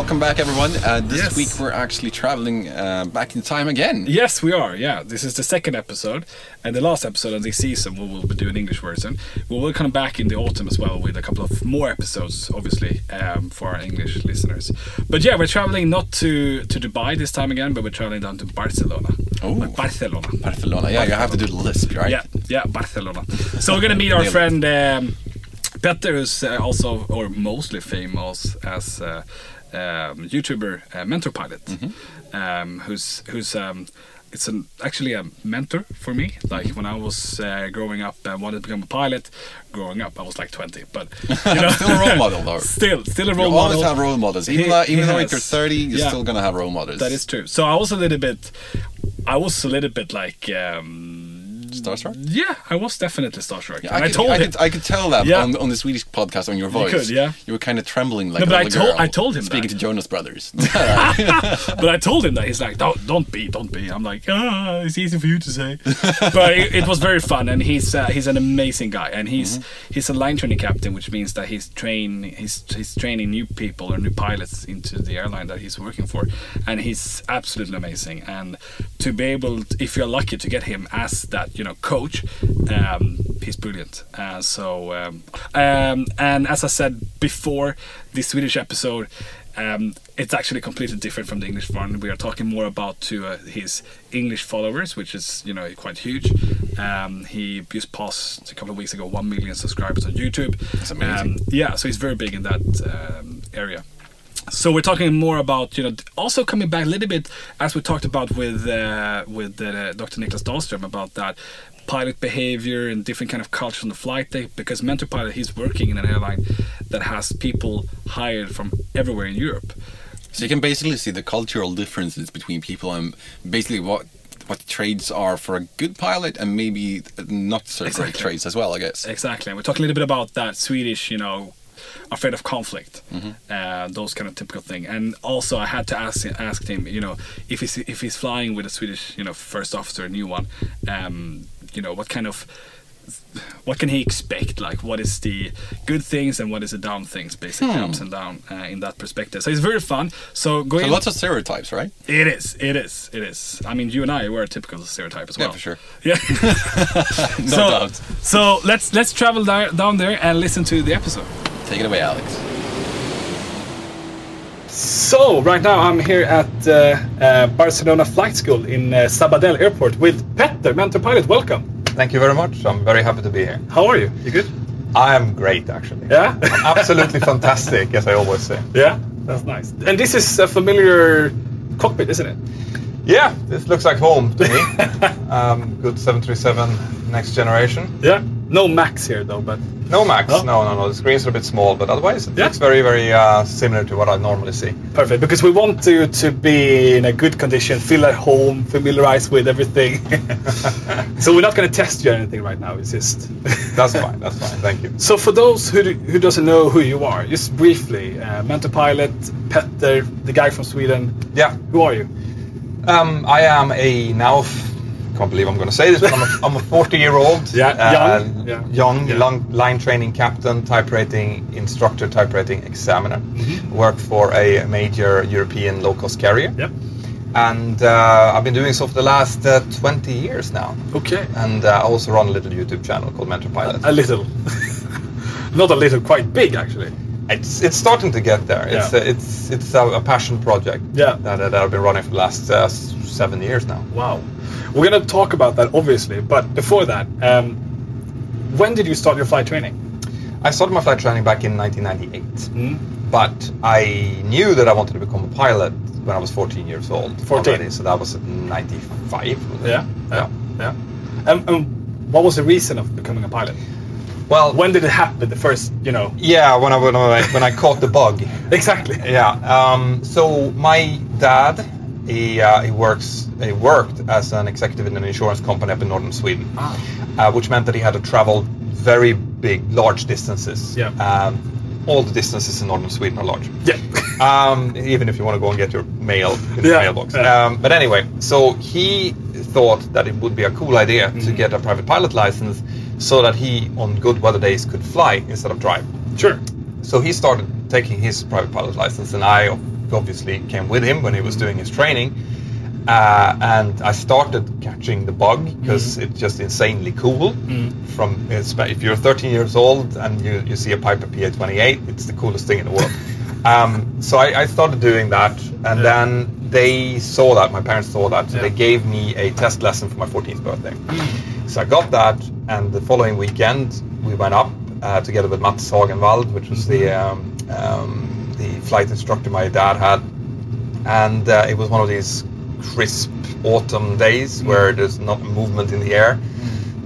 welcome back, everyone. Uh, this Yes. week we're actually traveling uh, back in time again. Yes, we are. Yeah, this is the second episode and the last episode of this season. We will be doing English version. We will come back in the autumn as well with a couple of more episodes, obviously, um, for our English listeners. But yeah, we're traveling not to to Dubai this time again, but we're traveling down to Barcelona. Oh. Like Barcelona. Barcelona. Yeah, you have to do the lisp, right? Yeah, yeah, Barcelona. So we're gonna meet our friend um, Petter, who's uh, also or mostly famous as uh, um, YouTuber uh, Mentour Pilot, Mm-hmm. um, who's who's um, it's an actually a mentor for me. Like when I was uh, growing up and wanted to become a pilot. Growing up, I was like 20, but you know, Still a role model, though. Still, still a You role always model. have role models. Even, He- though, even though has. you're 30, you're Yeah. still going to have role models. That is true. So I was a little bit, I was a little bit like. Um, Starstruck? Yeah, I was definitely starstruck. Yeah, I, I, told I, him. could, I could tell that Yeah. on, on the Swedish podcast on your voice. could, yeah. You were kind of trembling like No, a but I told- I told him Speaking that. to Jonas Brothers. but I told him that he's like, don't, don't be, don't be. I'm like, ah, it's easy for you to say, but it, it was very fun, and he's uh, he's an amazing guy, and he's Mm-hmm. he's a line training captain, which means that he's train he's he's training new people or new pilots into the airline that he's working for, and he's absolutely amazing. And to be able, if you're lucky to get him as that you know coach, um, he's brilliant. Uh, so um, um, and as I said before, the Swedish episode. Um, it's actually completely different from the English one. We are talking more about to uh, his English followers, which is you know quite huge. Um, he just passed a couple of weeks ago one million subscribers on YouTube. That's amazing. Um, yeah, so he's very big in that um, area. So we're talking more about you know also coming back a little bit as we talked about with uh, with uh, Dr. Niklas Dahlström about that pilot behavior and different kind of culture on the flight deck because Mentour Pilot he's working in an airline that has people hired from everywhere in Europe. so you can basically see the cultural differences between people and basically what what trades are for a good pilot and maybe not so great Exactly. trades as well, I guess. Exactly, and we're talking a little bit about that Swedish, you know, afraid of conflict, Mm-hmm. uh, those kind of typical thing. And also, I had to ask ask him, you know, if he's if he's flying with a Swedish, you know, first officer, a new one, um, you know, what kind of what can he expect? Like, what is the good things and what is the down things, basically Hmm. ups and down uh, in that perspective. So it's very fun. So go So lots of stereotypes, right? It is. It is. It is. I mean, you and I were a typical stereotype as well. Yeah, well. for sure. Yeah. No so, doubt. so let's let's travel di- down there and listen to the episode. Take it away, Alex. So right now I'm here at uh, uh, Barcelona Flight School in uh, Sabadell Airport with Petter, Mentour Pilot. Welcome. Thank you very much. I'm very happy to be here. How are you? You good? I am great, actually. Yeah. Absolutely fantastic, as I always say. yeah. That's nice. And this is a familiar cockpit, isn't it? Yeah, this looks like home to me. um, good 737 next generation. Yeah. No Max here though, but No Max, No? no, no, no. The screens are a bit small, but otherwise it Yeah. looks very, very uh, similar to what I normally see. perfect because we want you to be in a good condition, feel at home, familiarize with everything. so we're not going to test you or anything right now. It's just. That's fine. That's fine. Thank you. So for those who, who doesn't know who you are, just briefly, uh, Mentour Pilot, Petter, the guy from Sweden. Yeah, Who are you? um, I am a now. Can't believe I'm going to say this, but I'm a, I'm a 40 year old, Yeah, young, yeah. young Yeah. long line training captain, type rating instructor, type rating examiner. Mm-hmm. Worked for a major European low cost carrier. Yep. and uh, I've been doing so for the last uh, 20 years now. Okay. And uh, I also run a little YouTube channel called Mentour Pilot. A little. Not a little, quite big actually. It's it's starting to get there. It's Yeah. uh, it's it's a, a passion project Yeah. that, that I've been running for the last uh, seven years now. Wow. We're going to talk about that obviously, but before that, um, when did you start your flight training? I started my flight training back in 1998, Mm. but I knew that I wanted to become a pilot when I was 14 years old. 14. already, so that was at 95. Yeah. Yeah. Yeah. And, and what was the reason of becoming a pilot? Well, When did it happen? The first, you know. yeah, when I when I, when I caught the bug. Exactly. Yeah. Um, so my dad, he uh, he works he worked as an executive in an insurance company up in northern Sweden, Ah. uh, which meant that he had to travel very big, large distances. Yeah. Um, all the distances in northern Sweden are large. Yeah. Um, even if you want to go and get your mail in the mailbox. yeah. Um, but anyway, so he thought that it would be a cool idea Mm-hmm. to get a private pilot license so that he, on good weather days, could fly instead of drive. Sure. So he started taking his private pilot license, and I, obviously came with him when he was doing his training. Uh, and I started catching the bug because it's just insanely cool. From if you're 13 years old and you, you see a Piper PA28, it's the coolest thing in the world. um, so I, I started doing that, and then they saw that. My parents saw that, so Yeah. they gave me a test lesson for my 14th birthday. So I got that, and the following weekend we went up uh, together with Mats Hagenwald, which was the um, um, the flight instructor my dad had, and uh, it was one of these crisp autumn days where there's not movement in the air.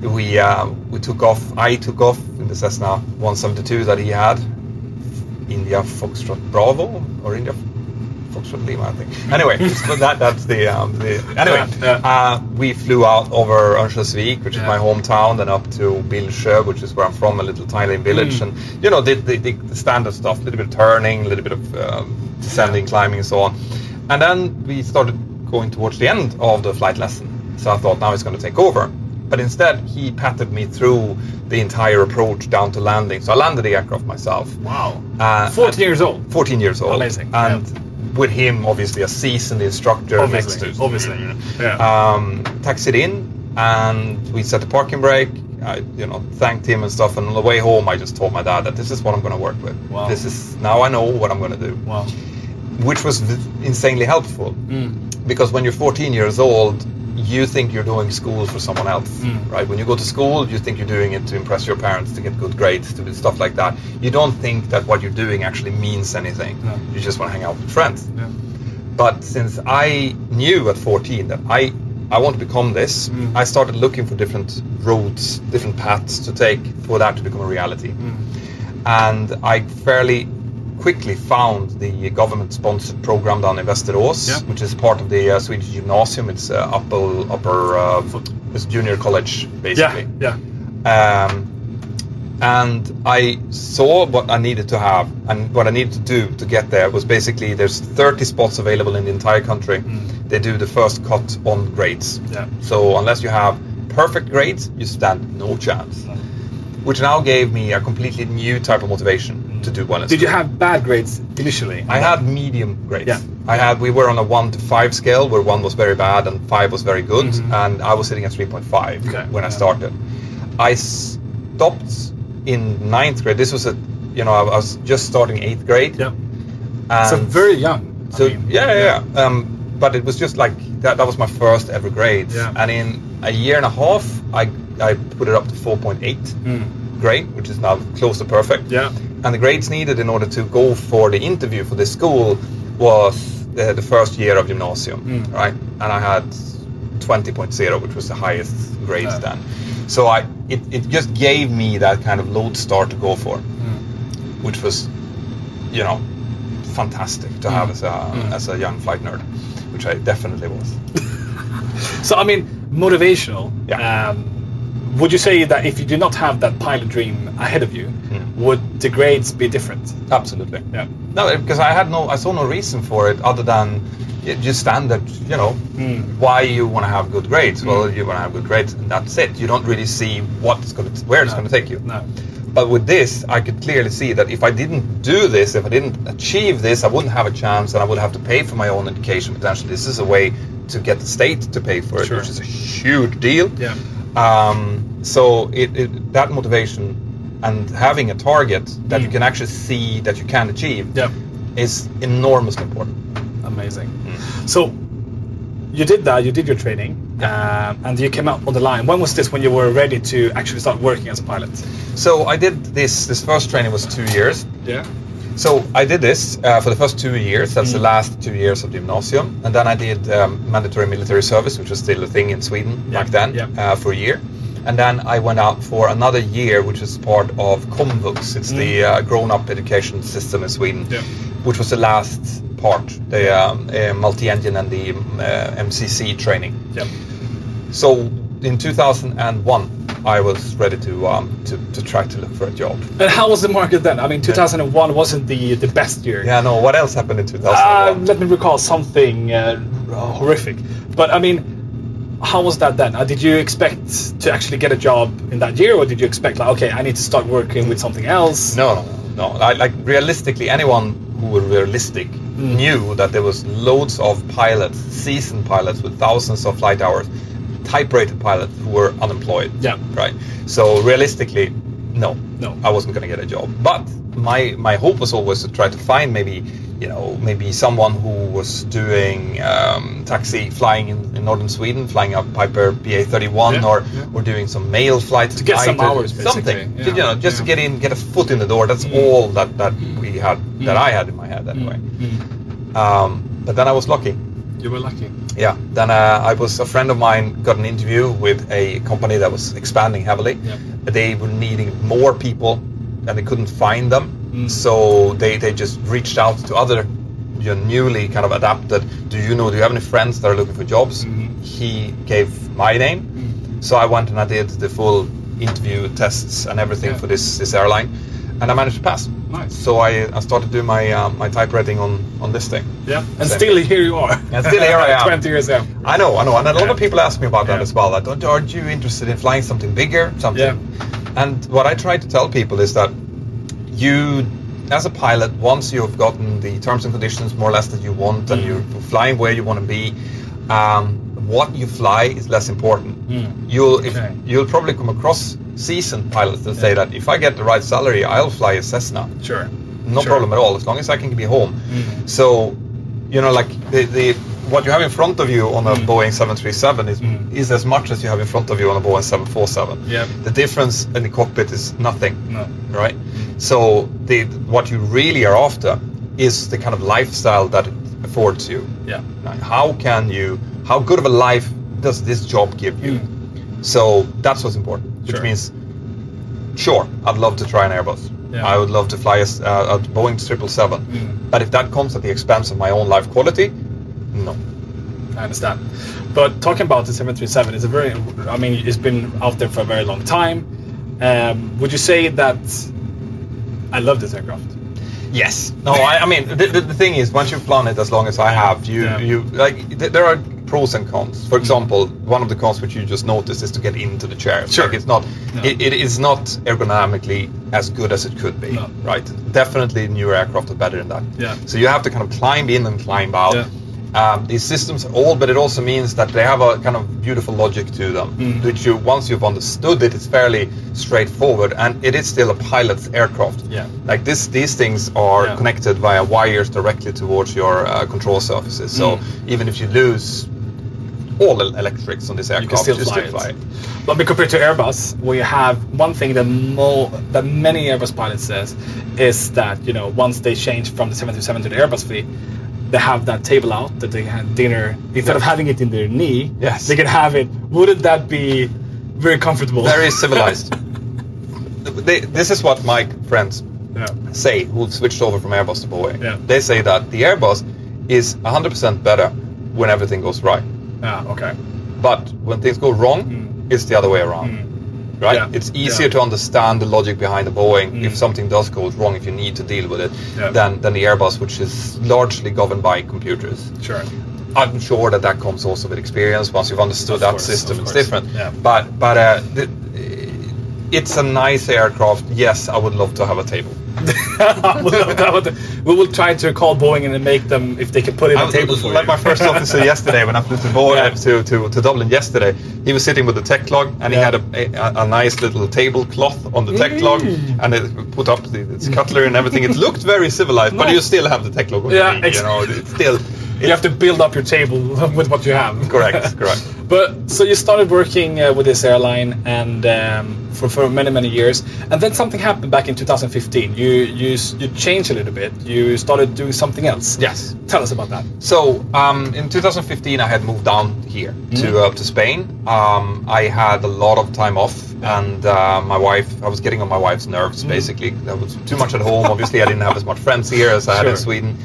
We uh, we took off. I took off in the Cessna 172 that he had, India Foxtrot Bravo or India Foxtrot Lima, I think. Anyway, but that that's the um, the anyway. Yeah, yeah. Uh, we flew out over Örnsköldsvik, which Yeah. is my hometown, then up to Bilsjö, which is where I'm from, a little tiny village, Mm. and you know did the, the, the standard stuff, a little bit of turning, a little bit of um, descending, climbing, and so on. And then we started going towards the end of the flight lesson. So I thought now he's going to take over. But instead, he patted me through the entire approach down to landing. So I landed the aircraft myself. Wow. Uh, 14 years old. 14 years old. Amazing, And with him, obviously, a seasoned instructor Obviously, next to obviously. Yeah. um, taxied in and we set the parking brake. I, you know, thanked him and stuff. And on the way home, I just told my dad that this is what I'm going to work with. Wow. This is now I know what I'm going to do, wow. which was v- insanely helpful Mm. because when you're 14 years old, you think you're doing school for someone else, Mm. right? When you go to school, you think you're doing it to impress your parents, to get good grades, to do stuff like that. You don't think that what you're doing actually means anything. No. You just want to hang out with friends. Yeah. But since I knew at 14 that I I want to become this, Mm. I started looking for different routes, different paths to take for that to become a reality. Mm. And I fairly quickly found the government-sponsored program down in Västerås, Yeah. which is part of the uh, Swedish Gymnasium. It's uh, upper upper uh, it's junior college basically. Yeah. Yeah. Um, and I saw what I needed to have and what I needed to do to get there was basically there's 30 spots available in the entire country. Mm. They do the first cut on grades. Yeah. So unless you have perfect grades, you stand no chance. Which now gave me a completely new type of motivation to do well in Did you have bad grades initially? I had medium grades. Yeah. I had we were on a one to five scale where one was very bad and five was very good, Mhm. and I was sitting at three point five Okay. when I started. I stopped in ninth grade. This was a you know I was just starting eighth grade. Yeah. And So very young. I so mean, yeah, yeah, yeah. Um, but it was just like that. That was my first ever grade. Yeah. And in a year and a half, I I put it up to four point eight Mm. Grade, which is now close to perfect. Yeah. And the grades needed in order to go for the interview for this school was the, the first year of gymnasium, Mm. right? And I had 20.0, which was the highest grades Yeah. then. So I it, it just gave me that kind of lodestar to go for, Mm. which was, you know, fantastic to have Mm. as a Mm. as a young flight nerd, which I definitely was. So I mean, motivational. Yeah. Um, would you say that if you did not have that pilot dream ahead of you, Mm. would the grades be different? Absolutely. Yeah. No, because I had no, I saw no reason for it other than just standard, you know, Mm. why you want to have good grades. Well, Mm. you want to have good grades, and that's it. You don't really see what's going to, where it's No. going to take you. No. But with this, I could clearly see that if I didn't do this, if I didn't achieve this, I wouldn't have a chance, and I would have to pay for my own education potentially. This is a way to get the state to pay for it, Sure. which is a huge deal. Yeah. Um, so it, it, that motivation and having a target that you Mm. can actually see that you can achieve Yeah. is enormously important. Amazing. So you did that. You did your training, um, and you came out on the line. When was this? When you were ready to actually start working as a pilot? So I did this. This first training was two years. Yeah. So I did this uh, for the first two years. That's the Mm. last two years of the gymnasium, and then I did um, mandatory military service, which was still a thing in Sweden Yeah, back then, yeah. uh, for a year. And then I went out for another year, which is part of Komvux. It's the uh, grown-up education system in Sweden, Mm. Yeah. which was the last part, the um, uh, multi-engine and the uh, MCC training. Yeah. So in 2001, I was ready to um, to, to try to look for a job. And how was the market then? I mean, 2001 wasn't the the best year. Yeah, no. What else happened in Uh, 2001? let me recall something uh, horrific. But I mean, how was that then? Uh, did you expect to actually get a job in that year, or did you expect like, okay, I need to start working with something else? No, no, no. I, like realistically, anyone who were realistic knew that there was loads of pilots, seasoned pilots with thousands of flight hours, type-rated pilots who were unemployed. Yeah. Right. So realistically, no, No. I wasn't going to get a job. But my my hope was always to try to find maybe you know maybe someone who was doing um, taxi flying in, in northern Sweden, flying a Piper PA thirty one, Yeah, or yeah. or doing some mail flights To get some hours, something. yeah, you know, just to get in, get a foot in the door. That's Mm. all that that we had, that I had in my head anyway. Um, but then I was lucky. You were lucky. Yeah. Then uh, I was a friend of mine got an interview with a company that was expanding heavily. Yeah. They were needing more people, and they couldn't find them. Mm. So they, they just reached out to other, you know, newly kind of adapted. Do you know? Do you have any friends that are looking for jobs? Mhm. He gave my name. So I went and I did the full interview tests and everything Yeah. for this this airline, and I managed to pass. Nice. So I, I started doing my um, my type rating on on this thing. Yeah. And Same. still here you are. And still here I am. 20 years after. I know, I know, and a lot Yeah. of people ask me about that as well. Like, don't, aren't you interested in flying something bigger, something? Yeah. And what I try to tell people is that you, as a pilot, once you've gotten the terms and conditions more or less that you want, and Mm. you're flying where you want to be, um, what you fly is less important. Mm. You'll if, you'll probably come across seasoned pilots that say that if I get the right salary, I'll fly a Cessna Sure. no Sure. problem at all as long as I can be home. Mhm. So, you know, like the, the what you have in front of you on a Mm. Boeing 737 is Mm. is as much as you have in front of you on a Boeing 747. Yeah. The difference in the cockpit is nothing, No. right? So the what you really are after is the kind of lifestyle that it affords you. Yeah. Like, How can you? How good of a life does this job give you? Mm. So that's what's important. Which Sure. means, sure, I'd love to try an Airbus. Yeah. I would love to fly a, uh, a Boeing 777. Mm. But if that comes at the expense of my own life quality, no. I understand. But talking about the 737, it's a very, I mean, it's been out there for a very long time. Um, would you say that I love this aircraft? Yes. No, I, I mean, the, the, the thing is, once you've flown it as long as I have, you, Yeah. you like, th- there are pros and cons. For example, one of the cons which you just noticed is to get into the chair. Sure. Like, it's not, No. it, it is not ergonomically as good as it could be. No. Right. Definitely newer aircraft are better than that. Yeah. So you have to kind of climb in and climb out. Yeah. Um, these systems are old, but it also means that they have a kind of beautiful logic to them, Mm. which you once you've understood it, it's fairly straightforward, and it is still a pilot's aircraft. Yeah. Like this, these things are Yeah. connected via wires directly towards your uh, control surfaces. So Mm. even if you lose all the electrics on this aircraft. You can still fly, it. it. But compared to Airbus, we have one thing that mo- that many Airbus pilots says is that you know once they change from the 737 to the Airbus fleet, they have that table out that they had dinner instead of having it in their knee. Yes. they can have it. Wouldn't that be very comfortable? Very civilized. they, this is what my friends yeah. say who've switched over from Airbus to Boeing. Yeah. They say that the Airbus is 100% better when everything goes right. Ah, okay. But when things go wrong, Mm. it's the other way around. Mm. Right? Yeah. It's easier Yeah. to understand the logic behind the Boeing Mm. if something does go wrong, if you need to deal with it, Yeah. than, than the Airbus, which is largely governed by computers. Sure. I'm sure that that comes also with experience. Once you've understood Of that course, system, it's different. Yeah. But but uh, the, it's a nice aircraft. Yes, I would love to have a table. we will try to call Boeing and make them if they can put it on was- table for like you. my first officer yesterday when I flew to, Bo- Yeah. to, to, to Dublin yesterday. He was sitting with the tech log and he had a, a, a nice little tablecloth on the tech log Mm. and it put up the, its cutlery and everything. It looked very civilized, but you still have the tech log on Yeah, you know. It's still you have to build up your table with what you have. correct, correct. But so you started working uh, with this airline and um, for, for many many years, and then something happened back in 2015. You you you changed a little bit. You started doing something else. Yes. Tell us about that. So um, in 2015, I had moved down here Mm-hmm. to uh, to Spain. Um, I had a lot of time off, and uh, my wife. I was getting on my wife's nerves. Mm. Basically, I was too much at home. Obviously, I didn't have as much friends here as I had in Sweden.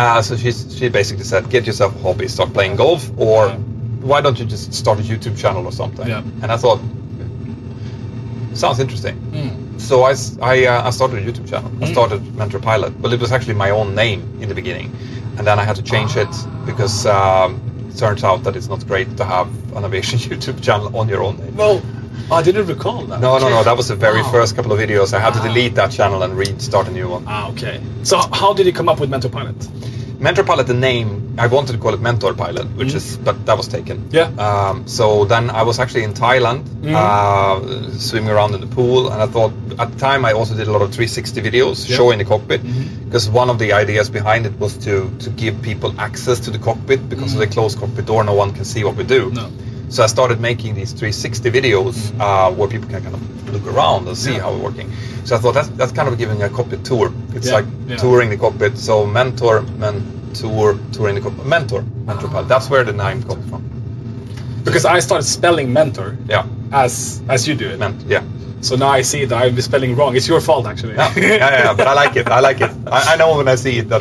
Uh, so she she basically said, "Get yourself a hobby. Start playing golf, or Yeah. why don't you just start a YouTube channel or something?" Yeah. And I thought, sounds interesting. So I, I, uh, I started a YouTube channel. I Mm. started Mentour Pilot, but it was actually my own name in the beginning, and then I had to change it because um, it turns out that it's not great to have an aviation YouTube channel on your own name. Well, Oh, I didn't recall that. No, no, no. That was the very Wow. first couple of videos. I had to delete that channel and restart a new one. Ah, okay. So how did you come up with Mentour Pilot? Mentour Pilot, the name, I wanted to call it Mentor Pilot, which Mhm. is, but that was taken. Yeah. Um, so then I was actually in Thailand, Mhm. uh, swimming around in the pool, and I thought at the time I also did a lot of 360 videos Yeah. showing the cockpit, because one of the ideas behind it was to to give people access to the cockpit because of the closed cockpit door. No one can see what we do. Mm. No. So I started making these 360 videos uh, where people can kind of look around and see Yeah. how we're working. So I thought that's, that's kind of giving a cockpit tour. It's Yeah, like yeah. touring the cockpit. So mentor, mentor, touring the cockpit. Mentor, mentor Ah. pilot. That's where the name comes from. Because I started spelling mentor Yeah, as as you do it. ment. Yeah. So now I see that I'm spelling wrong. It's your fault actually. Yeah, yeah, yeah, but I like it. I like it. I, I know when I see it that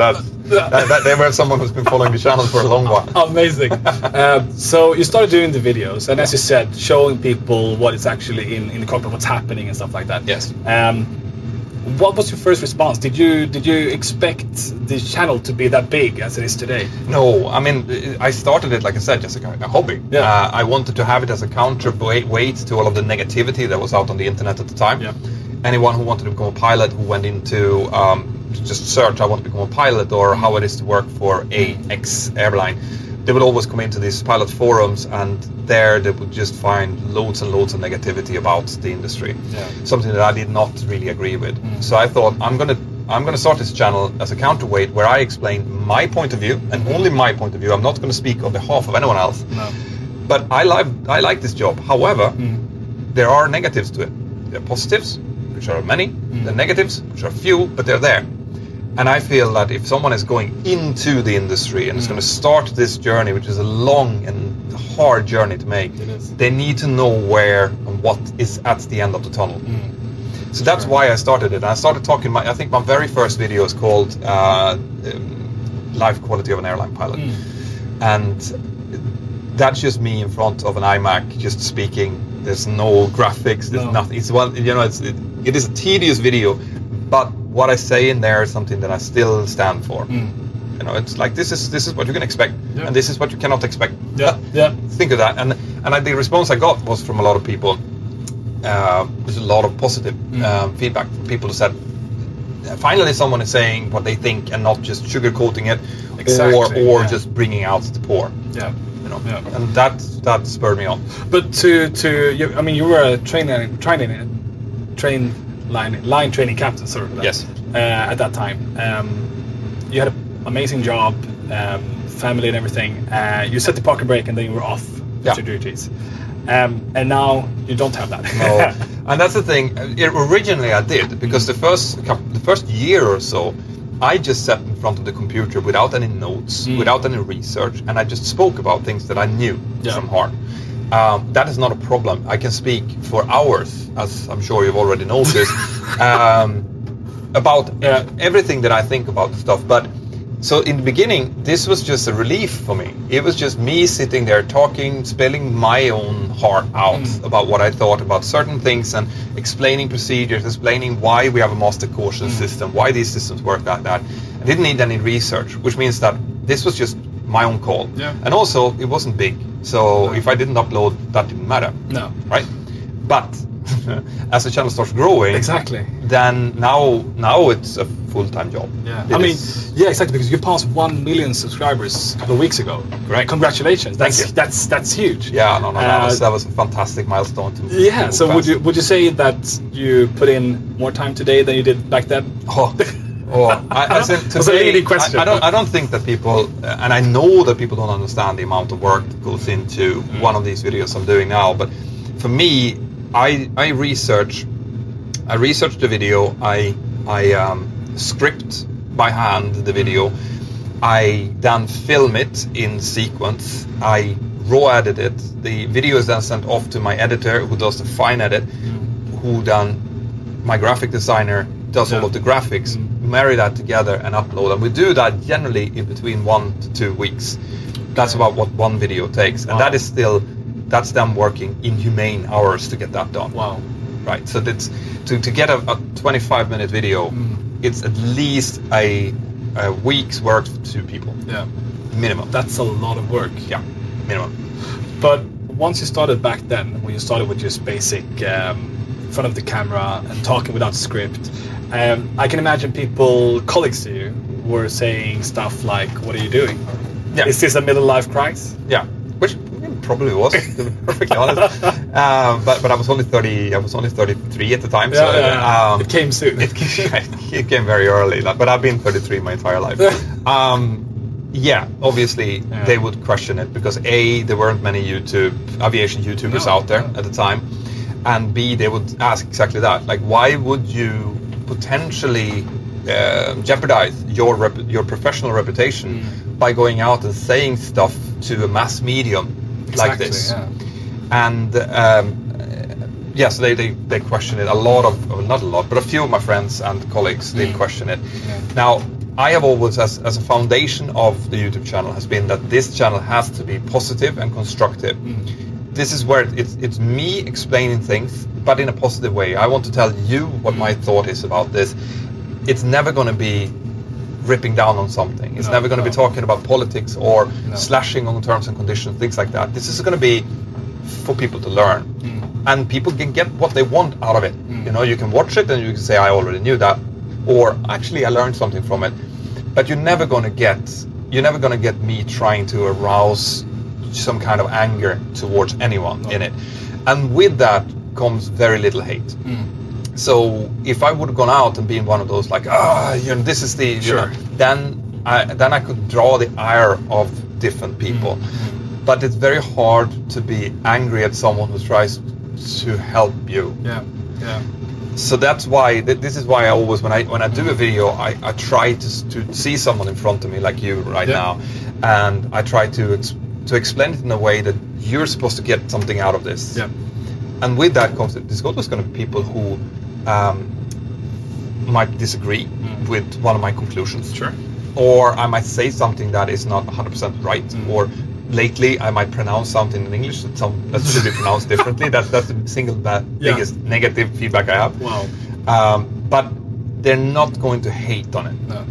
that, that they were someone who's been following the channel for a long while. Amazing. uh, so you started doing the videos, and as you said, showing people what is actually in, in the cockpit, what's happening, and stuff like that. Yes. Um, what was your first response? Did you did you expect the channel to be that big as it is today? No, I mean, I started it, like I said, just a, a hobby. Yeah. Uh, I wanted to have it as a counterweight to all of the negativity that was out on the internet at the time. Yeah. Anyone who wanted to become a pilot, who went into um, just search, I want to become a pilot, or how it is to work for a X airline, they would always come into these pilot forums, and there they would just find loads and loads of negativity about the industry. Yeah. Something that I did not really agree with. Mm. So I thought I'm gonna I'm gonna start this channel as a counterweight where I explain my point of view and only my point of view. I'm not going to speak on behalf of anyone else. No. But I like I like this job. However, Mm. there are negatives to it. There are positives, which are many. Mm. There are negatives, which are few, but they're there. And I feel that if someone is going into the industry and is Mm. going to start this journey, which is a long and hard journey to make, they need to know where and what is at the end of the tunnel. Mm. So that's Sure. why I started it. I started talking. My, I think my very first video is called uh, um, "Life Quality of an Airline Pilot," Mm. and that's just me in front of an iMac, just speaking. There's no graphics. There's No. nothing. It's well, you know, it's it, it is a tedious video, but what I say in there is something that I still stand for. Mm. You know, it's like this is this is what you can expect, Yeah. and this is what you cannot expect. Yeah. Yeah. Think of that, and and I, the response I got was from a lot of people. Uh, there's a lot of positive Mm. um, feedback from people who said, finally, someone is saying what they think and not just sugarcoating it, Exactly, or or yeah. just bringing out the poor. Yeah. You know, Yeah. and that that spurred me on. But to to you, I mean, you were a trainer, training, train line line training captain, sorry. Yes. Uh, at that time, um, you had an amazing job, um, family and everything. Uh, you set the parking brake, and then you were off Yeah. to duties. Um, and now you don't have that. No, and that's the thing. It, originally, I did because the first the first year or so, I just sat in front of the computer without any notes, Mm. without any research, and I just spoke about things that I knew Yeah. from heart. Um, that is not a problem. I can speak for hours, as I'm sure you've already noticed, um, about Yeah. everything that I think about the stuff. But so in the beginning, this was just a relief for me. It was just me sitting there talking, spilling my own heart out Mm. about what I thought about certain things and explaining procedures, explaining why we have a master caution Mm. system, why these systems work like that. I didn't need any research, which means that this was just my own call. Yeah. And also, it wasn't big. So No. if I didn't upload, that didn't matter, no. right? But as the channel starts growing, Exactly. then now now it's a full-time job. Yeah. It I mean, is- yeah, exactly. Because you passed one million subscribers a couple of weeks ago. Right, Congratulations. Thank That's you. that's that's huge. yeah, no, no, that, Uh, was, that was a fantastic milestone to Yeah. So would you would you say that you put in more time today than you did back then? Oh, oh I, I said That's a today, question. I, I don't. I don't think that people, uh, and I know that people don't understand the amount of work that goes into Mm. one of these videos I'm doing now. But for me, I I research, I research the video. I I um, script by hand the video. I then film it in sequence. I raw edit it. The video is then sent off to my editor, who does the fine edit, who then my graphic designer does all of the graphics, Mm. marry that together and upload. And we do that generally in between one to two weeks. That's about what one video takes, and Wow. that is still that's them working inhumane hours to get that done. Wow. Right. So that's to, to get a, a 25 minute video. Mm. It's at least a, a week's work for two people Yeah. minimum. That's a lot of work. yeah, minimum. But once you started back then, when you started with just basic um, in front of the camera and talking without script, um, I can imagine people, colleagues to you, were saying stuff like, "What are you doing? Yeah. Is this a middle life crisis?" Yeah, which probably was, to be perfectly honest. Uh, but but I was only thirty. I was only thirty three at the time. so um, it came soon. it, it came very early. like, But I've been thirty three my entire life. um, yeah, obviously Yeah. they would question it because a there weren't many YouTube aviation YouTubers No, out there no. at the time, and b they would ask exactly that. Like, why would you potentially uh, jeopardize your rep- your professional reputation Mm. by going out and saying stuff to a mass medium like this? yeah. and um, yes, they, they, they question it. A lot of, well, not a lot, but a few of my friends and colleagues did Mm. question it. Yeah. Now, I have always, as, as a foundation of the YouTube channel, has been that this channel has to be positive and constructive. Mm. This is where it's, it's me explaining things, but in a positive way. I want to tell you what my thought is about this. It's never going to be ripping down on something. It's No, never going to no. be talking about politics or No. slashing on terms and conditions, things like that. This is going to be for people to learn, Mm. and people can get what they want out of it. Mm. You know, you can watch it and you can say, "I already knew that," or "Actually, I learned something from it." But you're never going to get you're never going to get me trying to arouse some kind of anger towards anyone in it, and with that comes very little hate. Mm. So if I would have gone out and been one of those like ah you know this is the you Sure. know, then I then I could draw the ire of different people. Mm. But it's very hard to be angry at someone who tries to help you. Yeah. Yeah. So that's why this is why I always when I when I do a video I, I try to to see someone in front of me like you right Yeah. now, and I try to to explain it in a way that you're supposed to get something out of this. Yeah. And with that comes there's always going to be people who um, might disagree Mm. with one of my conclusions. Sure. Or I might say something that is not 100% right. Mm. Or lately I might pronounce something in English that, some, that should be pronounced differently. That's, that's the single ba- Yeah. biggest negative feedback I have. Wow. Um, but they're not going to hate on it. No.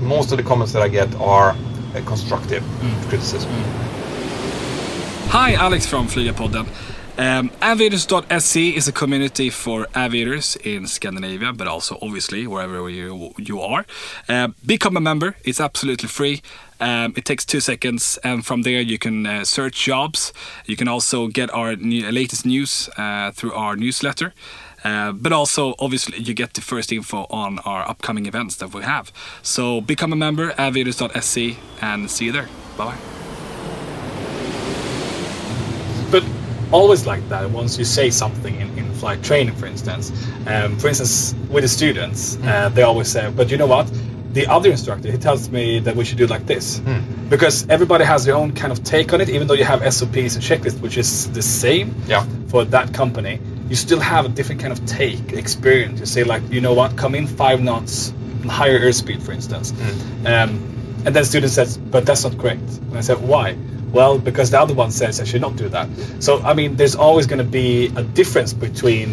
Most of the comments that I get are uh, constructive Mm. criticism. Hi, Alex from Flygarpodden. Um, Aviators.se is a community for aviators in Scandinavia, but also obviously wherever you you are. Uh, become a member; it's absolutely free. Um, it takes two seconds, and from there you can uh, search jobs. You can also get our new, latest news uh, through our newsletter. Uh, but also, obviously, you get the first info on our upcoming events that we have. So become a member, aviators.se, and see you there. Bye. but always like that once you say something in, in flight training for instance. Um, for instance with the students uh, they always say but you know what? The other instructor he tells me that we should do it like this. Because everybody has their own kind of take on it even though you have SOPs and checklists which is the same Yeah. for that company you still have a different kind of take experience. You say like you know what? Come in five knots higher airspeed for instance. Um, and then student says but that's not correct. And i said why well because the other one says i should not do that so i mean there's always going to be a difference between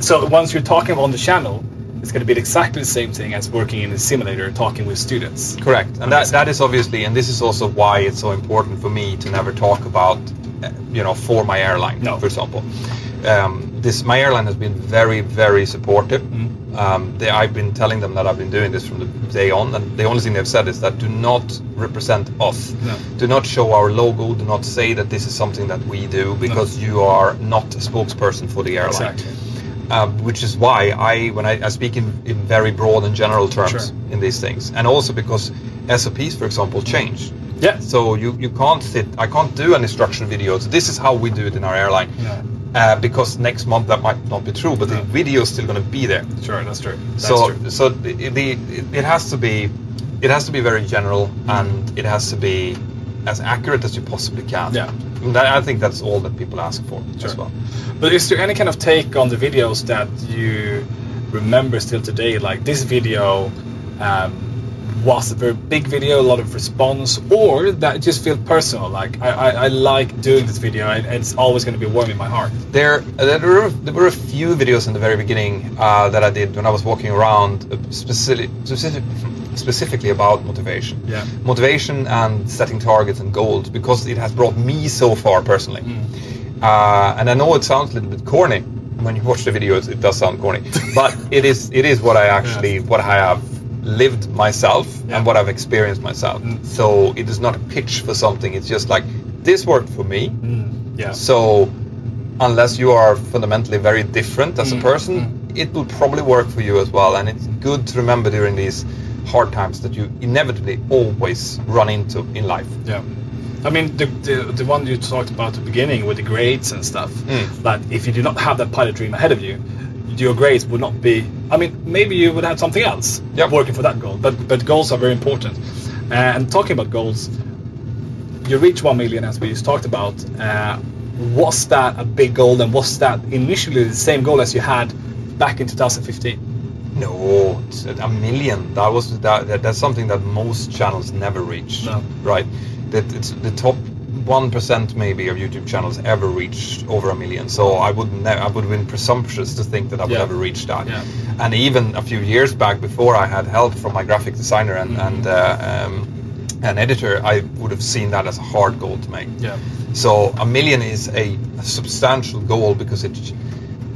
so once you're talking on the channel it's going to be exactly the same thing as working in a simulator talking with students Correct, and that, that is obviously, and this is also why it's so important for me to never talk about, uh, you know, for my airline, No. for example. Um, this my airline has been very, very supportive. Mm-hmm. Um, they, I've been telling them that I've been doing this from the day on, and the only thing they've said is that do not represent us. No. Do not show our logo. Do not say that this is something that we do because you are not a spokesperson for the airline exactly um, which is why I, when I, I speak in, in very broad and general terms Sure. in these things, and also because SOPs, for example, change. yeah So you, you can't sit. I can't do an instruction video. So this is how we do it in our airline. Yeah. Uh, because next month that might not be true, but No. the video is still going to be there. sure that's true that's so true. so the, the it, has to be it has to be very general and it has to be as accurate as you possibly can. Yeah. I think that's all that people ask for Sure. as well. But is there any kind of take on the videos that you remember still today? Like this video um, was a very big video, a lot of response, or that just feel personal? Like I, I, I like doing this video, and it's always going to be warm in my heart. There, there, were, there were a few videos in the very beginning uh, that I did when I was walking around, uh, specific, specific, specifically about motivation. Yeah. Motivation and setting targets and goals because it has brought me so far personally. Uh, and I know it sounds a little bit corny when you watch the videos; It, it does sound corny, but it is. It is what I actually what I have lived myself Yeah. and what I've experienced myself. Mm. So it is not a pitch for something. It's just like this worked for me. Mm, yeah. So unless you are fundamentally very different as Mm, a person, it will probably work for you as well. And it's good to remember during these hard times that you inevitably always run into in life. Yeah. I mean, the, the, the one you talked about at the beginning with the grades and stuff, Mm. that if you do not have that pilot dream ahead of you, your grades would not be. I mean, maybe you would have something else Yep. working for that goal, but but goals are very important. and talking about goals, you reach one million as we just talked about. Uh, was that a big goal, and was that initially the same goal as you had back in 2015? No, a million. That was that, that. That's something that most channels never reach. No. Right. That it's the top one percent maybe of YouTube channels ever reached over a million. So I would ne- I would have been presumptuous to think that I would Yeah. ever reach that. Yeah. And even a few years back, before I had help from my graphic designer and Mhm. and uh, um, an editor, I would have seen that as a hard goal to make. Yeah. So a million is a, a substantial goal because it,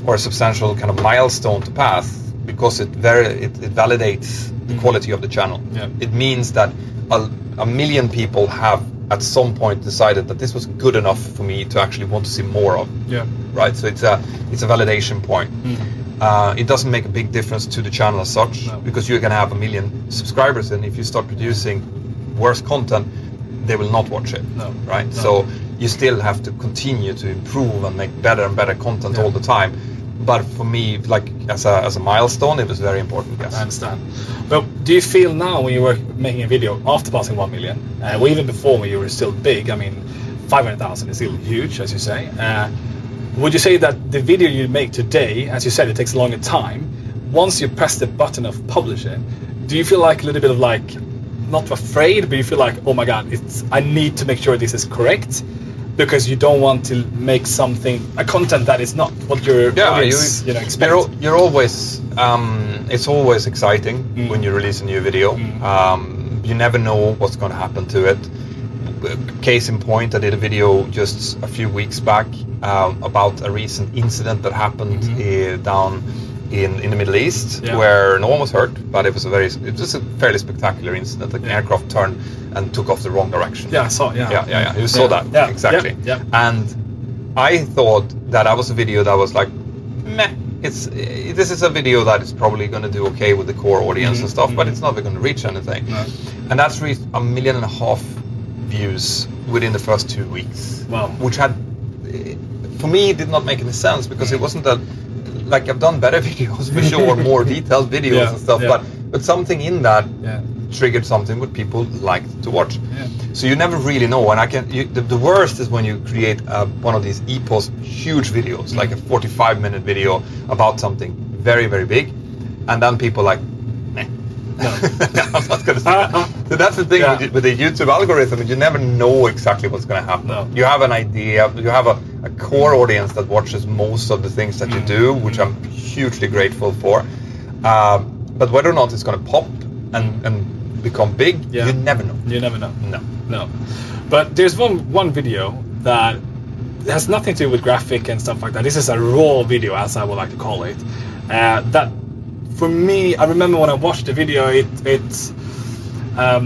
or a substantial kind of milestone to pass because it very it, it validates the Mhm. quality of the channel. Yeah. It means that a, a million people have at some point decided that this was good enough for me to actually want to see more of. Yeah. Right. So it's a it's a validation point. Mm. Uh, it doesn't make a big difference to the channel as such No. because you're going to have a million subscribers, and if you start producing worse content, they will not watch it. No. Right. No. So you still have to continue to improve and make better and better content Yeah. all the time. But for me, like as a as a milestone, it was very important. Yes. I understand. But do you feel now when you were making a video after passing 1 million, uh, or even before when you were still big, I mean, 500,000 is still huge, as you say. Uh, would you say that the video you make today, as you said, it takes a longer time, once you press the button of publish it, do you feel like a little bit of like, not afraid, but you feel like, oh my god, it's I need to make sure this is correct? Because you don't want to make something a content that is not what your yeah, audience, you, you know expect. You're, you're always. Um, it's always exciting Mm. when you release a new video. Mm. Um, you never know what's going to happen to it. Case in point, I did a video just a few weeks back um, about a recent incident that happened Mhm. uh, down in, in the Middle East, Yeah. where no one was hurt, but it was a very it was a fairly spectacular incident. Like an Yeah. aircraft turned and took off the wrong direction. yeah, I saw, yeah. Yeah, yeah, yeah. You saw that yeah, exactly. yeah, yeah. And I thought that that was a video that was like, meh. It's eh, this is a video that is probably going to do okay with the core audience Mhm, and stuff, but mhm. it's not going to reach anything. No. And that's reached a million and a half views within the first two weeks. Wow. Which had, eh, for me, did not make any sense because it wasn't a like I've done better videos for sure, more detailed videos Yeah, and stuff, yeah. but but something in that Yeah. triggered something what people liked to watch. So you never really know, and I can. You, the, the worst is when you create uh, one of these epos huge videos, like a 45 minute video about something very very big, and then people like. I'm not gonna say that. So that's the thing Yeah. with, with the YouTube algorithm, you never know exactly what's going to happen. No. You have an idea, you have a, a core audience that watches most of the things that you Mm. do, which I'm hugely grateful for. Um, but whether or not it's going to pop and, and become big, Yeah. you never know. You never know. No. No. But there's one one video that has nothing to do with graphic and stuff like that. This is a raw video, as I would like to call it. Uh, that, for me, I remember when I watched the video, it it um,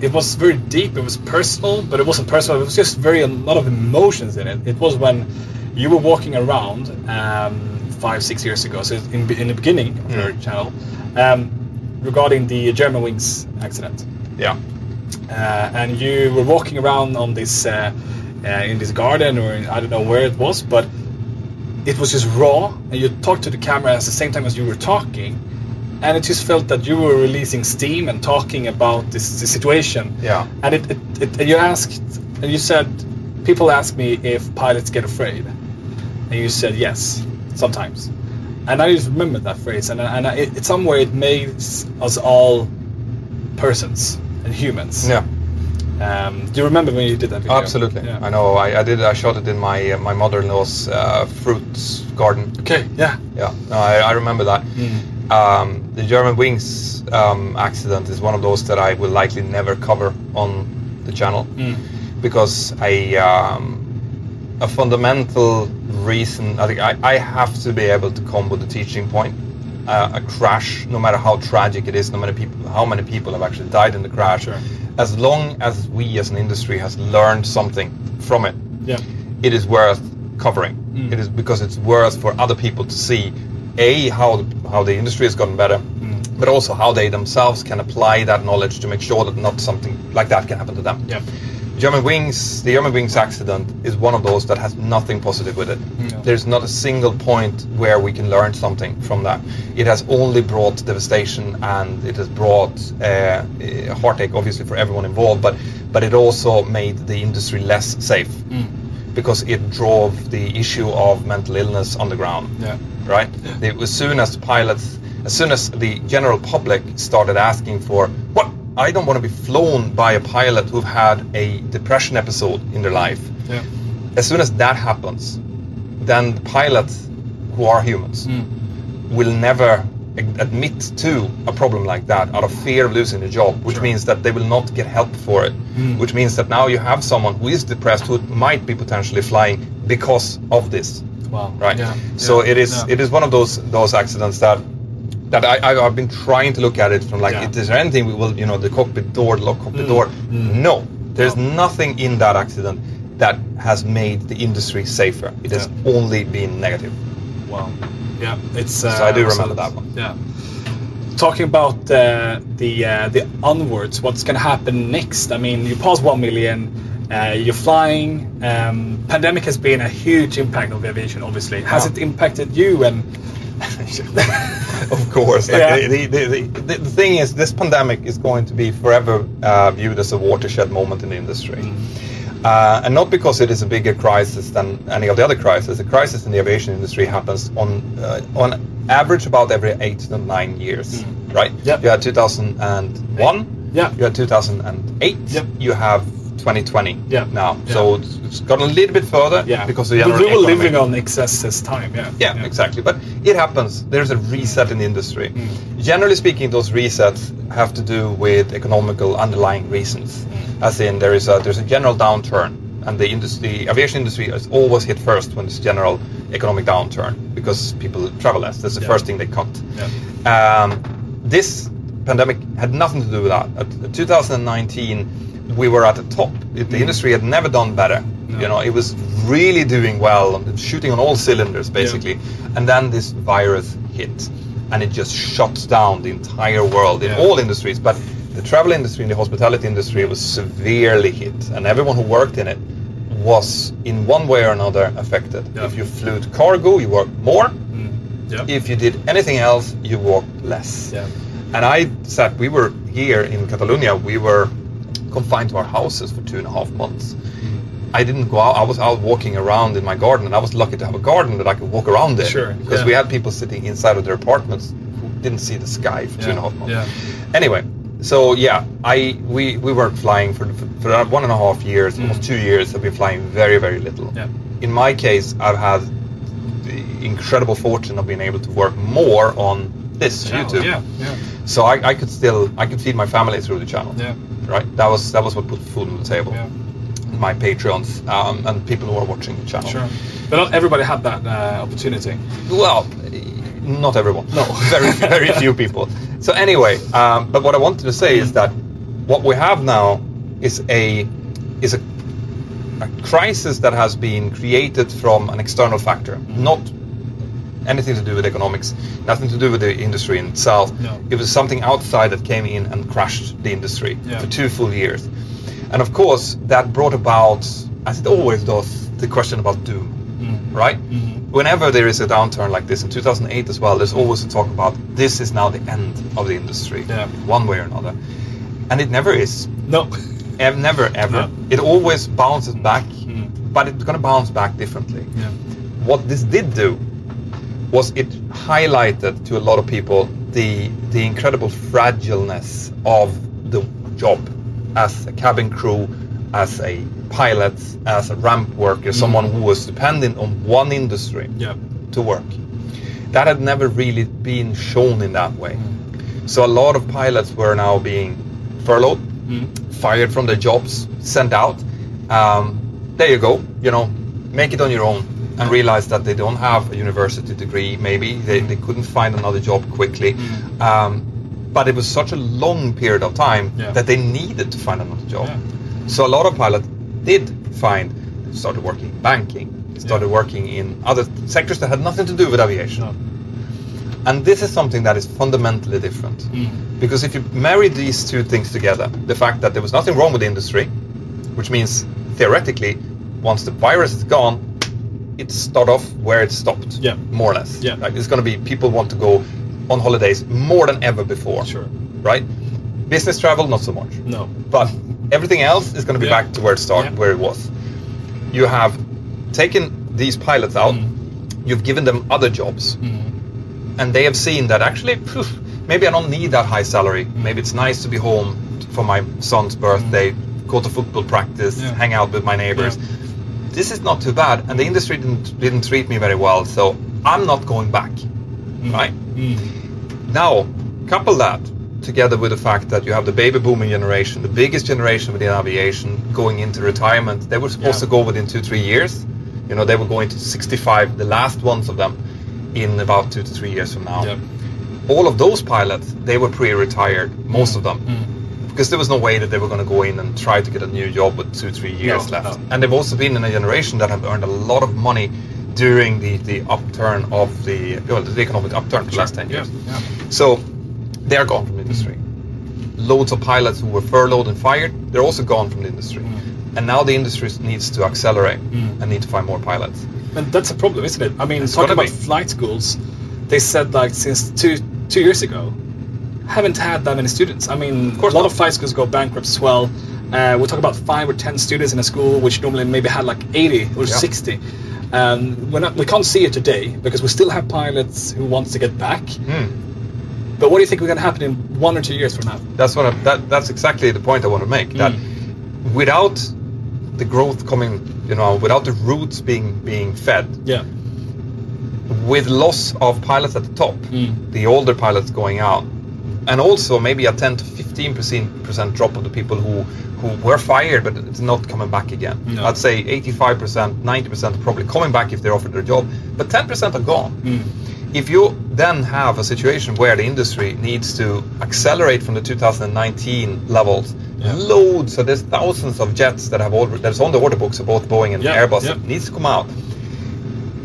it was very deep. It was personal, but it wasn't personal. It was just very a lot of emotions in it. It was when you were walking around um, five six years ago. So in in the beginning of your Mm. channel, um, regarding the Germanwings accident Yeah. uh, and you were walking around on this uh, uh, in this garden or in, I don't know where it was, but it was just raw, and you talked to the camera at the same time as you were talking, and it just felt that you were releasing steam and talking about this, this situation. Yeah. And it, it, it and you asked, and you said, people ask me if pilots get afraid, and you said yes, sometimes. And I just remember that phrase, and, and I, it, somewhere it makes us all persons and humans. Yeah. Um, do you remember when you did that video? Absolutely. Yeah. I know. I, I did. I shot it in my uh, my mother-in-law's uh, fruit garden. Okay. Yeah. Yeah. No, I, I remember that. Mm. Um, the Germanwings um, accident is one of those that I will likely never cover on the channel Mm. because I um, a fundamental reason. I think I, I have to be able to come with a teaching point. Uh, a crash, no matter how tragic it is, no matter people, how many people have actually died in the crash, Sure. as long as we as an industry has learned something from it, Yeah. it is worth covering. Mm. It is because it's worth for other people to see, a how the, how the industry has gotten better, Mm. but also how they themselves can apply that knowledge to make sure that not something like that can happen to them. Yeah. Germanwings, the Germanwings accident is one of those that has nothing positive with it. No. There's not a single point where we can learn something from that. It has only brought devastation and it has brought uh, uh, heartache, obviously, for everyone involved, but, but it also made the industry less safe Mm. because it drove the issue of mental illness on the ground Yeah. Right? It, as soon as pilots, as soon as the general public started asking for, what? I don't want to be flown by a pilot who've had a depression episode in their life. Yeah. As soon as that happens, then the pilots, who are humans, Mm. will never admit to a problem like that out of fear of losing the job, which Sure. means that they will not get help for it. Mm. Which means that now you have someone who is depressed who might be potentially flying because of this Wow. right? Yeah. So Yeah. it is Yeah. it is one of those those accidents that that I, I I've been trying to look at it from like, Yeah. is there anything we will you know the cockpit door, lock cockpit Mm. door? Mm. No, there's No. nothing in that accident that has made the industry safer. It has only been negative. Wow. Yeah, it's. Uh, So I do remember that one. Yeah. Talking about uh, the uh, the onwards, what's going to happen next? I mean, you passed one million. Uh, you're flying. Um, pandemic has been a huge impact on aviation. Obviously, has Yeah. it impacted you? And of course. Like Yeah. the, the, the, the, thing is, this pandemic is going to be forever uh, viewed as a watershed moment in the industry. Uh, and not because it is a bigger crisis than any of the other crises. The crisis in the aviation industry happens on uh, on average about every eight to nine years, right? Yep. You had 2001. Yeah. You had 2008. Yep. You have 2020 Yeah. now. Yeah. So it's, it's gotten a little bit further yeah, because we were living on excess time. Yeah. yeah, exactly. But it happens. There's a reset in the industry. Mm. Generally speaking, those resets have to do with economical underlying reasons. Mm. As in, there is a there's a general downturn, and the industry, the aviation industry, is always hit first when there's general economic downturn because people travel less. That's the Yeah. first thing they cut. Yeah. Um, this pandemic had nothing to do with that. At 2019, we were at the top. It- The industry had never done better. No. You know, it was really doing well, shooting on all cylinders, basically. And then this virus hit, and it just shut down the entire world in Yeah. all industries. But the travel industry and the hospitality industry was severely hit, and everyone who worked in it was, in one way or another, affected. Yeah. If you flew to cargo, you worked more. Mm. Yeah. If you did anything else, you worked less. yeah. And I said we were here in Catalonia. We were confined to our houses for two and a half months. I didn't go out. I was out walking around in my garden, and I was lucky to have a garden that I could walk around in. Sure, Because yeah. we had people sitting inside of their apartments who didn't see the sky for two and a half months. Yeah. Anyway, so yeah, I we we weren't flying for for, for one and a half years, almost two years. I've been flying very very little. Mm. Yeah. In my case, I've had the incredible fortune of being able to work more on this Channel, YouTube. Yeah. Yeah. So I, I could still I could feed my family through the channel. Yeah. Right. That was that was what put food on the table. Yeah. My Patreons um, and people who are watching the channel. Sure. But not everybody had that uh, opportunity. Well, not everyone. No, very very few people. So anyway, um, but what I wanted to say is that what we have now is a is a, a crisis that has been created from an external factor, not anything to do with economics, nothing to do with the industry in itself. No. It was something outside that came in and crushed the industry Yeah. for two full years. And of course, that brought about, as it always does, the question about doom, Mm. right? Mhm. Whenever there is a downturn like this, in 2008 as well, there's always a talk about this is now the end of the industry, Yeah. one way or another. And it never is. No. Ev- Never, ever. No. It always bounces back, Mm. but it's going to bounce back differently. Yeah. What this did do was it highlighted to a lot of people the the incredible fragileness of the job as a cabin crew, as a pilot, as a ramp worker, someone who was dependent on one industry Yeah. to work. That had never really been shown in that way. So a lot of pilots were now being furloughed, Mm. fired from their jobs, sent out. Um, there you go. You know, make it on your own and realize that they don't have a university degree. Maybe they, they couldn't find another job quickly. Um, but it was such a long period of time Yeah. that they needed to find another job. Yeah. So a lot of pilots did find, started working in banking, started working in other sectors that had nothing to do with aviation. No. And this is something that is fundamentally different. Because if you marry these two things together, the fact that there was nothing wrong with the industry, which means theoretically, once the virus is gone, it start off where it stopped, Yeah. more or less. Yeah. Like it's going to be people want to go on holidays more than ever before. Sure. Right? Business travel, not so much. No. But everything else is going to be Yeah. back to where it started, Yeah. where it was. You have taken these pilots out. Mm. You've given them other jobs, Mm. and they have seen that actually, phew, maybe I don't need that high salary. Mm. Maybe it's nice to be home for my son's birthday, go to football practice, Yeah. hang out with my neighbors. This is not too bad, and the industry didn't didn't treat me very well, so I'm not going back. Right Mm. now, couple that together with the fact that you have the baby booming generation, the biggest generation within aviation, going into retirement. They were supposed Yeah. to go within two, three years. You know, they were going to 65, the last ones of them, in about two to three years from now. Yeah. All of those pilots, they were pre-retired, most of them, Mm. Because there was no way that they were going to go in and try to get a new job with two, three years No, left. no. And they've also been in a generation that have earned a lot of money during the, the upturn of the, well, the economic upturn for the last 10 years. Yeah. So they are gone from the industry. Loads of pilots who were furloughed and fired, they're also gone from the industry. And now the industry needs to accelerate Mm. and need to find more pilots. And that's a problem, isn't it? I mean, It's talking about be. flight schools, they said like since two two years ago, haven't had that many students. I mean, of course a lot of flight schools go bankrupt as well. Uh, we talk about five or ten students in a school, which normally maybe had like 80 or Yeah. 60. Um, we're not, we can't see it today because we still have pilots who want to get back. Hmm. But what do you think is going to happen in one or two years from now? That's what I, that, that's exactly the point I want to make. That Mm. without the growth coming, you know, without the roots being being fed, Yeah. with loss of pilots at the top, Mm. the older pilots going out, and also maybe a 10 to 15 percent drop of the people who who were fired but it's not coming back again. No. I'd say 85 percent, 90 percent are probably coming back if they're offered their job, but 10 percent are gone. Mm. If you then have a situation where the industry needs to accelerate from the 2019 levels, Yeah. loads, so there's thousands of jets that have already that's on the order books of both Boeing and Yeah, Airbus yeah. that needs to come out.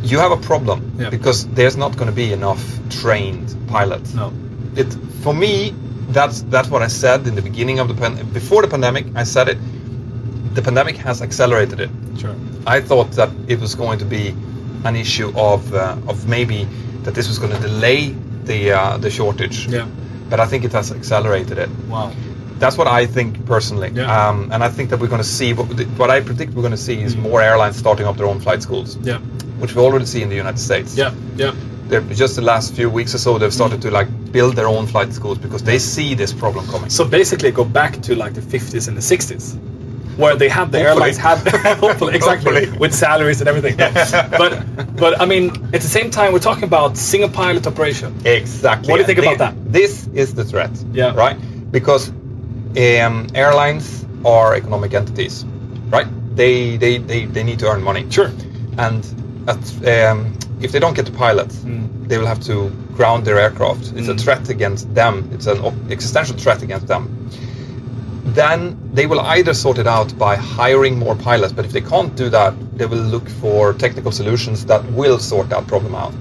You have a problem because there's not going to be enough trained pilots. No. It for me, that's that's what I said in the beginning of the pan- before the pandemic. I said it. The pandemic has accelerated it. Sure. I thought that it was going to be an issue of uh, of maybe that this was going to delay the uh, the shortage. Yeah. But I think it has accelerated it. Wow. That's what I think personally. Yeah. Um, and I think that we're going to see what, what I predict we're going to see is Mm. more airlines starting up their own flight schools, Yeah. which we already see in the United States. Yeah. Yeah. They're, just the last few weeks or so, they've started to like build their own flight schools because they see this problem coming. So basically, go back to like the 50s and the 60s, where they had the Hopefully. airlines had hopefully exactly Hopefully. with salaries and everything. but but I mean, at the same time, we're talking about single pilot operation. Exactly. What do you think about that? This is the threat. Yeah. Right? Because um, airlines are economic entities, right? They, they, they, they need to earn money. Sure. And at, um, if they don't get the pilot, Mm. they will have to ground their aircraft. It's a Mm. threat against them. It's an existential threat against them. Then they will either sort it out by hiring more pilots, but if they can't do that, they will look for technical solutions that will sort that problem out.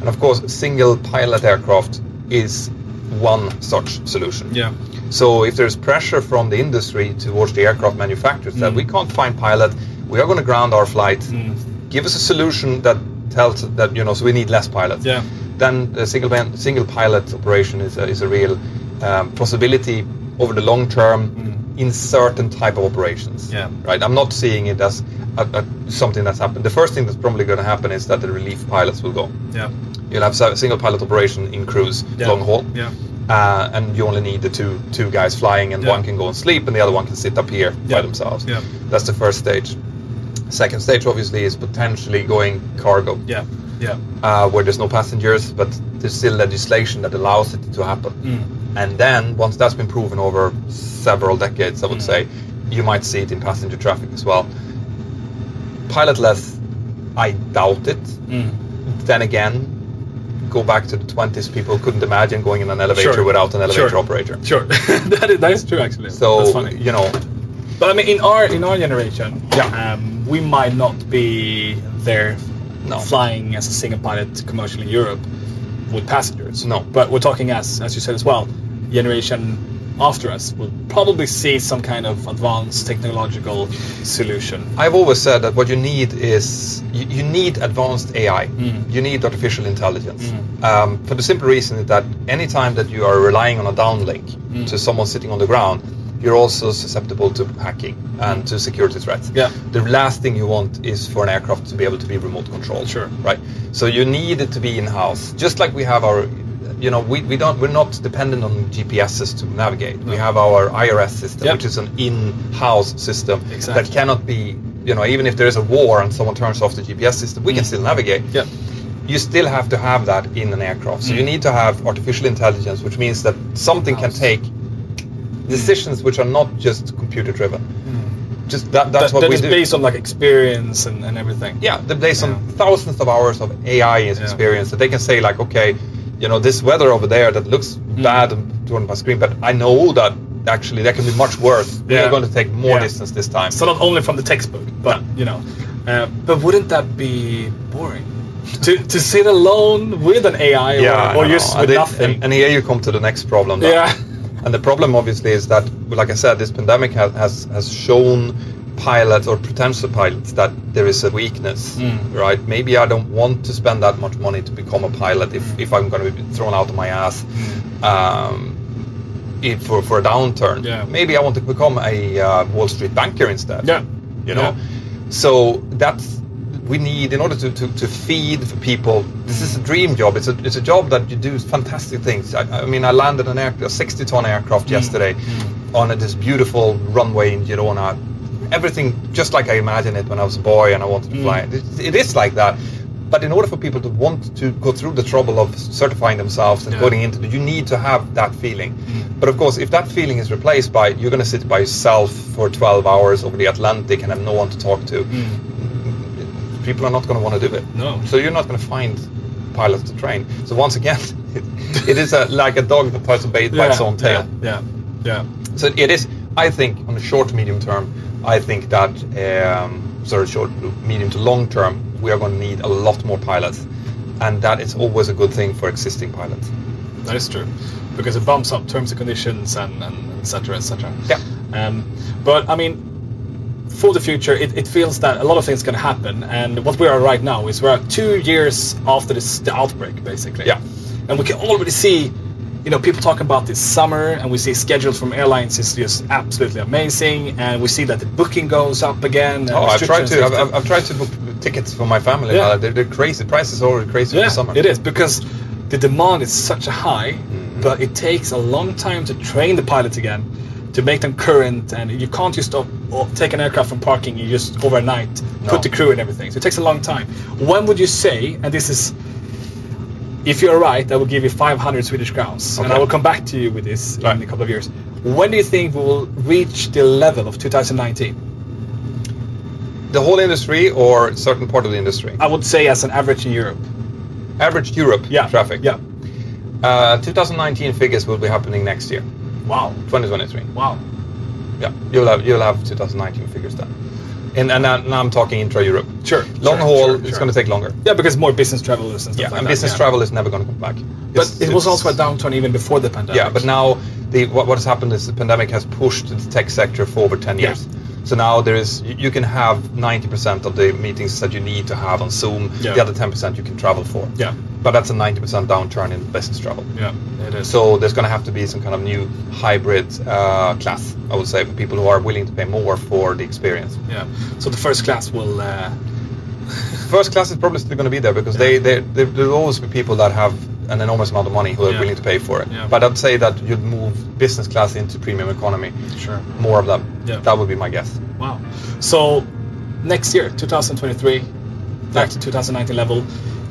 And of course, single pilot aircraft is one such solution. Yeah. So if there's pressure from the industry towards the aircraft manufacturers that Mm. we can't find pilot, we are going to ground our flight. Mm. Give us a solution that tells that you know so we need less pilots. Yeah. Then the single single pilot operation is a, is a real um, possibility over the long term Mm. in certain type of operations. Yeah. Right. I'm not seeing it as a, a, something that's happened. The first thing that's probably going to happen is that the relief pilots will go. Yeah. You'll have a single pilot operation in cruise Yeah. long haul Yeah. uh, and you only need the two two guys flying, and Yeah. one can go and sleep, and the other one can sit up here Yeah. by themselves. Yeah. That's the first stage. Second stage, obviously, is potentially going cargo, Yeah. Yeah. uh, where there's no passengers, but there's still legislation that allows it to happen. Mm. And then, once that's been proven over several decades, I would Mm. say, you might see it in passenger traffic as well. Pilotless I doubt it. Mm. Then again, go back to the 20s. People couldn't imagine going in an elevator Sure. without an elevator Sure. operator. Sure, that is that is true actually. So That's funny. you know, But I mean, in our in our generation, Yeah. um, we might not be there No. flying as a single pilot commercially in Europe with passengers. No. but we're talking as as you said as well, generation after us will probably see some kind of advanced technological solution. I've always said that what you need is you, you need advanced AI. Mm. You need artificial intelligence. Mm. Um, for the simple reason that anytime that you are relying on a downlink Mm. to someone sitting on the ground, you're also susceptible to hacking and to security threats. Yeah. The last thing you want is for an aircraft to be able to be remote controlled. Sure. Right. So you need it to be in house, just like we have our. You know, we, we don't we're not dependent on GPSs to navigate. We have our IRS system, Yep. which is an in-house system Exactly. that cannot be. You know, even if there is a war and someone turns off the GPS system, we can Mm. still navigate Yeah. you still have to have that in an aircraft. So you Mm. need to have artificial intelligence, which means that something can take decisions which are not just computer driven. Just that, that's Mm. that, what that we is do. based on like experience and, and everything. yeah, they're based Yeah. on thousands of hours of AI Yeah. experience that they can say like, okay, you know, this weather over there that looks Mm. bad on my screen, but I know that actually that can be much worse. We're going to take more Yeah. distance this time. So not only from the textbook, but you know, uh, but wouldn't that be boring? to to sit alone with an AI or, yeah, or I just with and, nothing? and, and here you come to the next problem. that- yeah. And the problem, obviously, is that, like I said, this pandemic has has, has shown pilots or potential pilots that there is a weakness, Mm. right? Maybe I don't want to spend that much money to become a pilot if, if I'm going to be thrown out of my ass um, if for, for a downturn. Yeah. Maybe I want to become a uh, Wall Street banker instead. Yeah. You know? So that's we need in order to, to, to feed for people. This is a dream job. It's a it's a job that you do fantastic things. I, I mean, I landed an air, a 60 ton aircraft mm. yesterday mm. on a, this beautiful runway in Girona. Everything just like I imagined it when I was a boy and I wanted to mm. fly. It, it is like that. But in order for people to want to go through the trouble of certifying themselves and Yeah. going into it, you need to have that feeling. But of course, if that feeling is replaced by you're going to sit by yourself for 12 hours over the Atlantic and have no one to talk to, people are not going to want to do it. No. So you're not going to find pilots to train. So once again, it is a, like a dog that tries to bait by its own tail. Yeah. Yeah. So it is. I think on the short to medium term, I think that um, sorry, short medium to long term, we are going to need a lot more pilots, and that is always a good thing for existing pilots. That is true, because it bumps up terms and conditions and, etc. etc. et. Yeah. Um, but I mean, for the future, it, it feels that a lot of things can happen, and what we are right now is we're two years after this the outbreak, basically. Yeah. And we can already see, you know, people talking about this summer, and we see schedules from airlines is just absolutely amazing, and we see that the booking goes up again. Oh, I've tried to. I've. I've, I've tried to book tickets for my family. Yeah. They're, they're crazy. Prices are already crazy for Yeah, the summer. it is because the demand is such a high, Mm-hmm. but it takes a long time to train the pilots again, to make them current, and you can't just stop, take an aircraft from parking you just overnight No. put the crew and everything. So it takes a long time. When would you say? And this is, if you're right, I will give you 500 Swedish crowns, and I will come back to you with this Right. in a couple of years. When do you think we will reach the level of 2019? The whole industry or certain part of the industry. I would say as an average in Europe. Average Europe Yeah. traffic. Yeah. Uh, 2019 figures will be happening next year, Wow. 2023. Wow. Yeah, you'll have you'll have 2019 figures then. And, and now, now I'm talking intra Europe. Sure. Long sure, haul, sure, it's sure. going to take longer. Yeah, because more business travelers and stuff Yeah, like and that. business yeah. travel is never going to come back. But It's- it was also a downturn even before the pandemic. Yeah, but now the what, what has happened is the pandemic has pushed the tech sector for over 10 Yeah. So now there is you, can have 90% of the meetings that you need to have on Zoom. Yeah. The other 10% you can travel for. Yeah, But that's a 90% downturn in business travel. yeah, it is. So there's going to have to be some kind of new hybrid uh, class, I would say, for people who are willing to pay more for the experience. yeah, so the first class will. Uh, First class is probably still going to be there because they, they, they, there will always be people that have an enormous amount of money who are Yeah. willing to pay for it. Yeah. But I'd say that you'd move business class into premium economy, sure. more of them. Yeah. That would be my guess. Wow. So next year, 2023, back to 2019 level,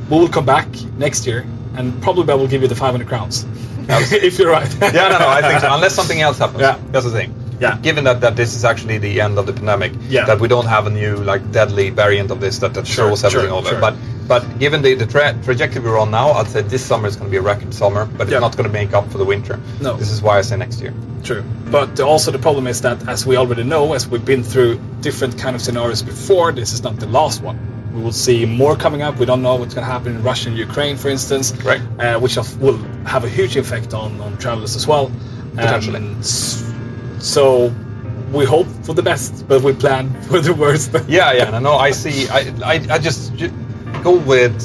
we will come back next year, and probably I will give you the 500 crowns. if you're right. Yeah, no, no, I think so. Unless something else happens. Yeah. That's the thing. Yeah. Given that, that this is actually the end of the pandemic, Yeah. that we don't have a new like deadly variant of this that, that Sure, throws everything sure, over. sure. But but given the, the tra- trajectory we're on now, I'd say this summer is going to be a record summer, but Yeah. it's not going to make up for the winter. No. This is why I say next year. True. But also the problem is that, as we already know, as we've been through different kind of scenarios before, this is not the last one. We will see more coming up. We don't know what's going to happen in Russia and Ukraine, for instance, Correct. uh, which of- will have a huge effect on, on travelers as well. Potentially. Um, so we hope for the best, but we plan for the worst. Yeah, yeah. No, no, I see. I, I, I just ju- go with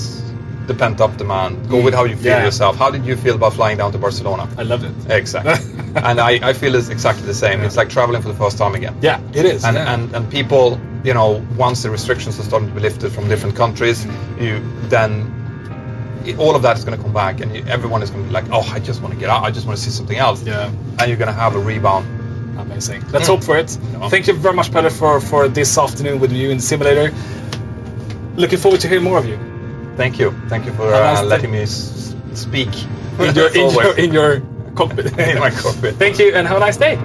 the pent up demand. Go with how you feel Yeah. yourself. How did you feel about flying down to Barcelona? I loved it. Exactly. and I, I feel it's exactly the same. It's like traveling for the first time again. Yeah, it is. And, yeah. and and people, you know, once the restrictions are starting to be lifted from different countries, you then all of that is going to come back, and you, everyone is going to be like, "Oh, I just want to get out. I just want to see something else." Yeah. And you're going to have a rebound. Amazing. Let's Mm. hope for it. Yeah. Thank you very much, Pelle, for, for this afternoon with you in the simulator. Looking forward to hearing more of you Thank you. Thank you for nice uh, letting me s- speak. in your, in your, in your cockpit. In my cockpit. Thank you and have a nice day.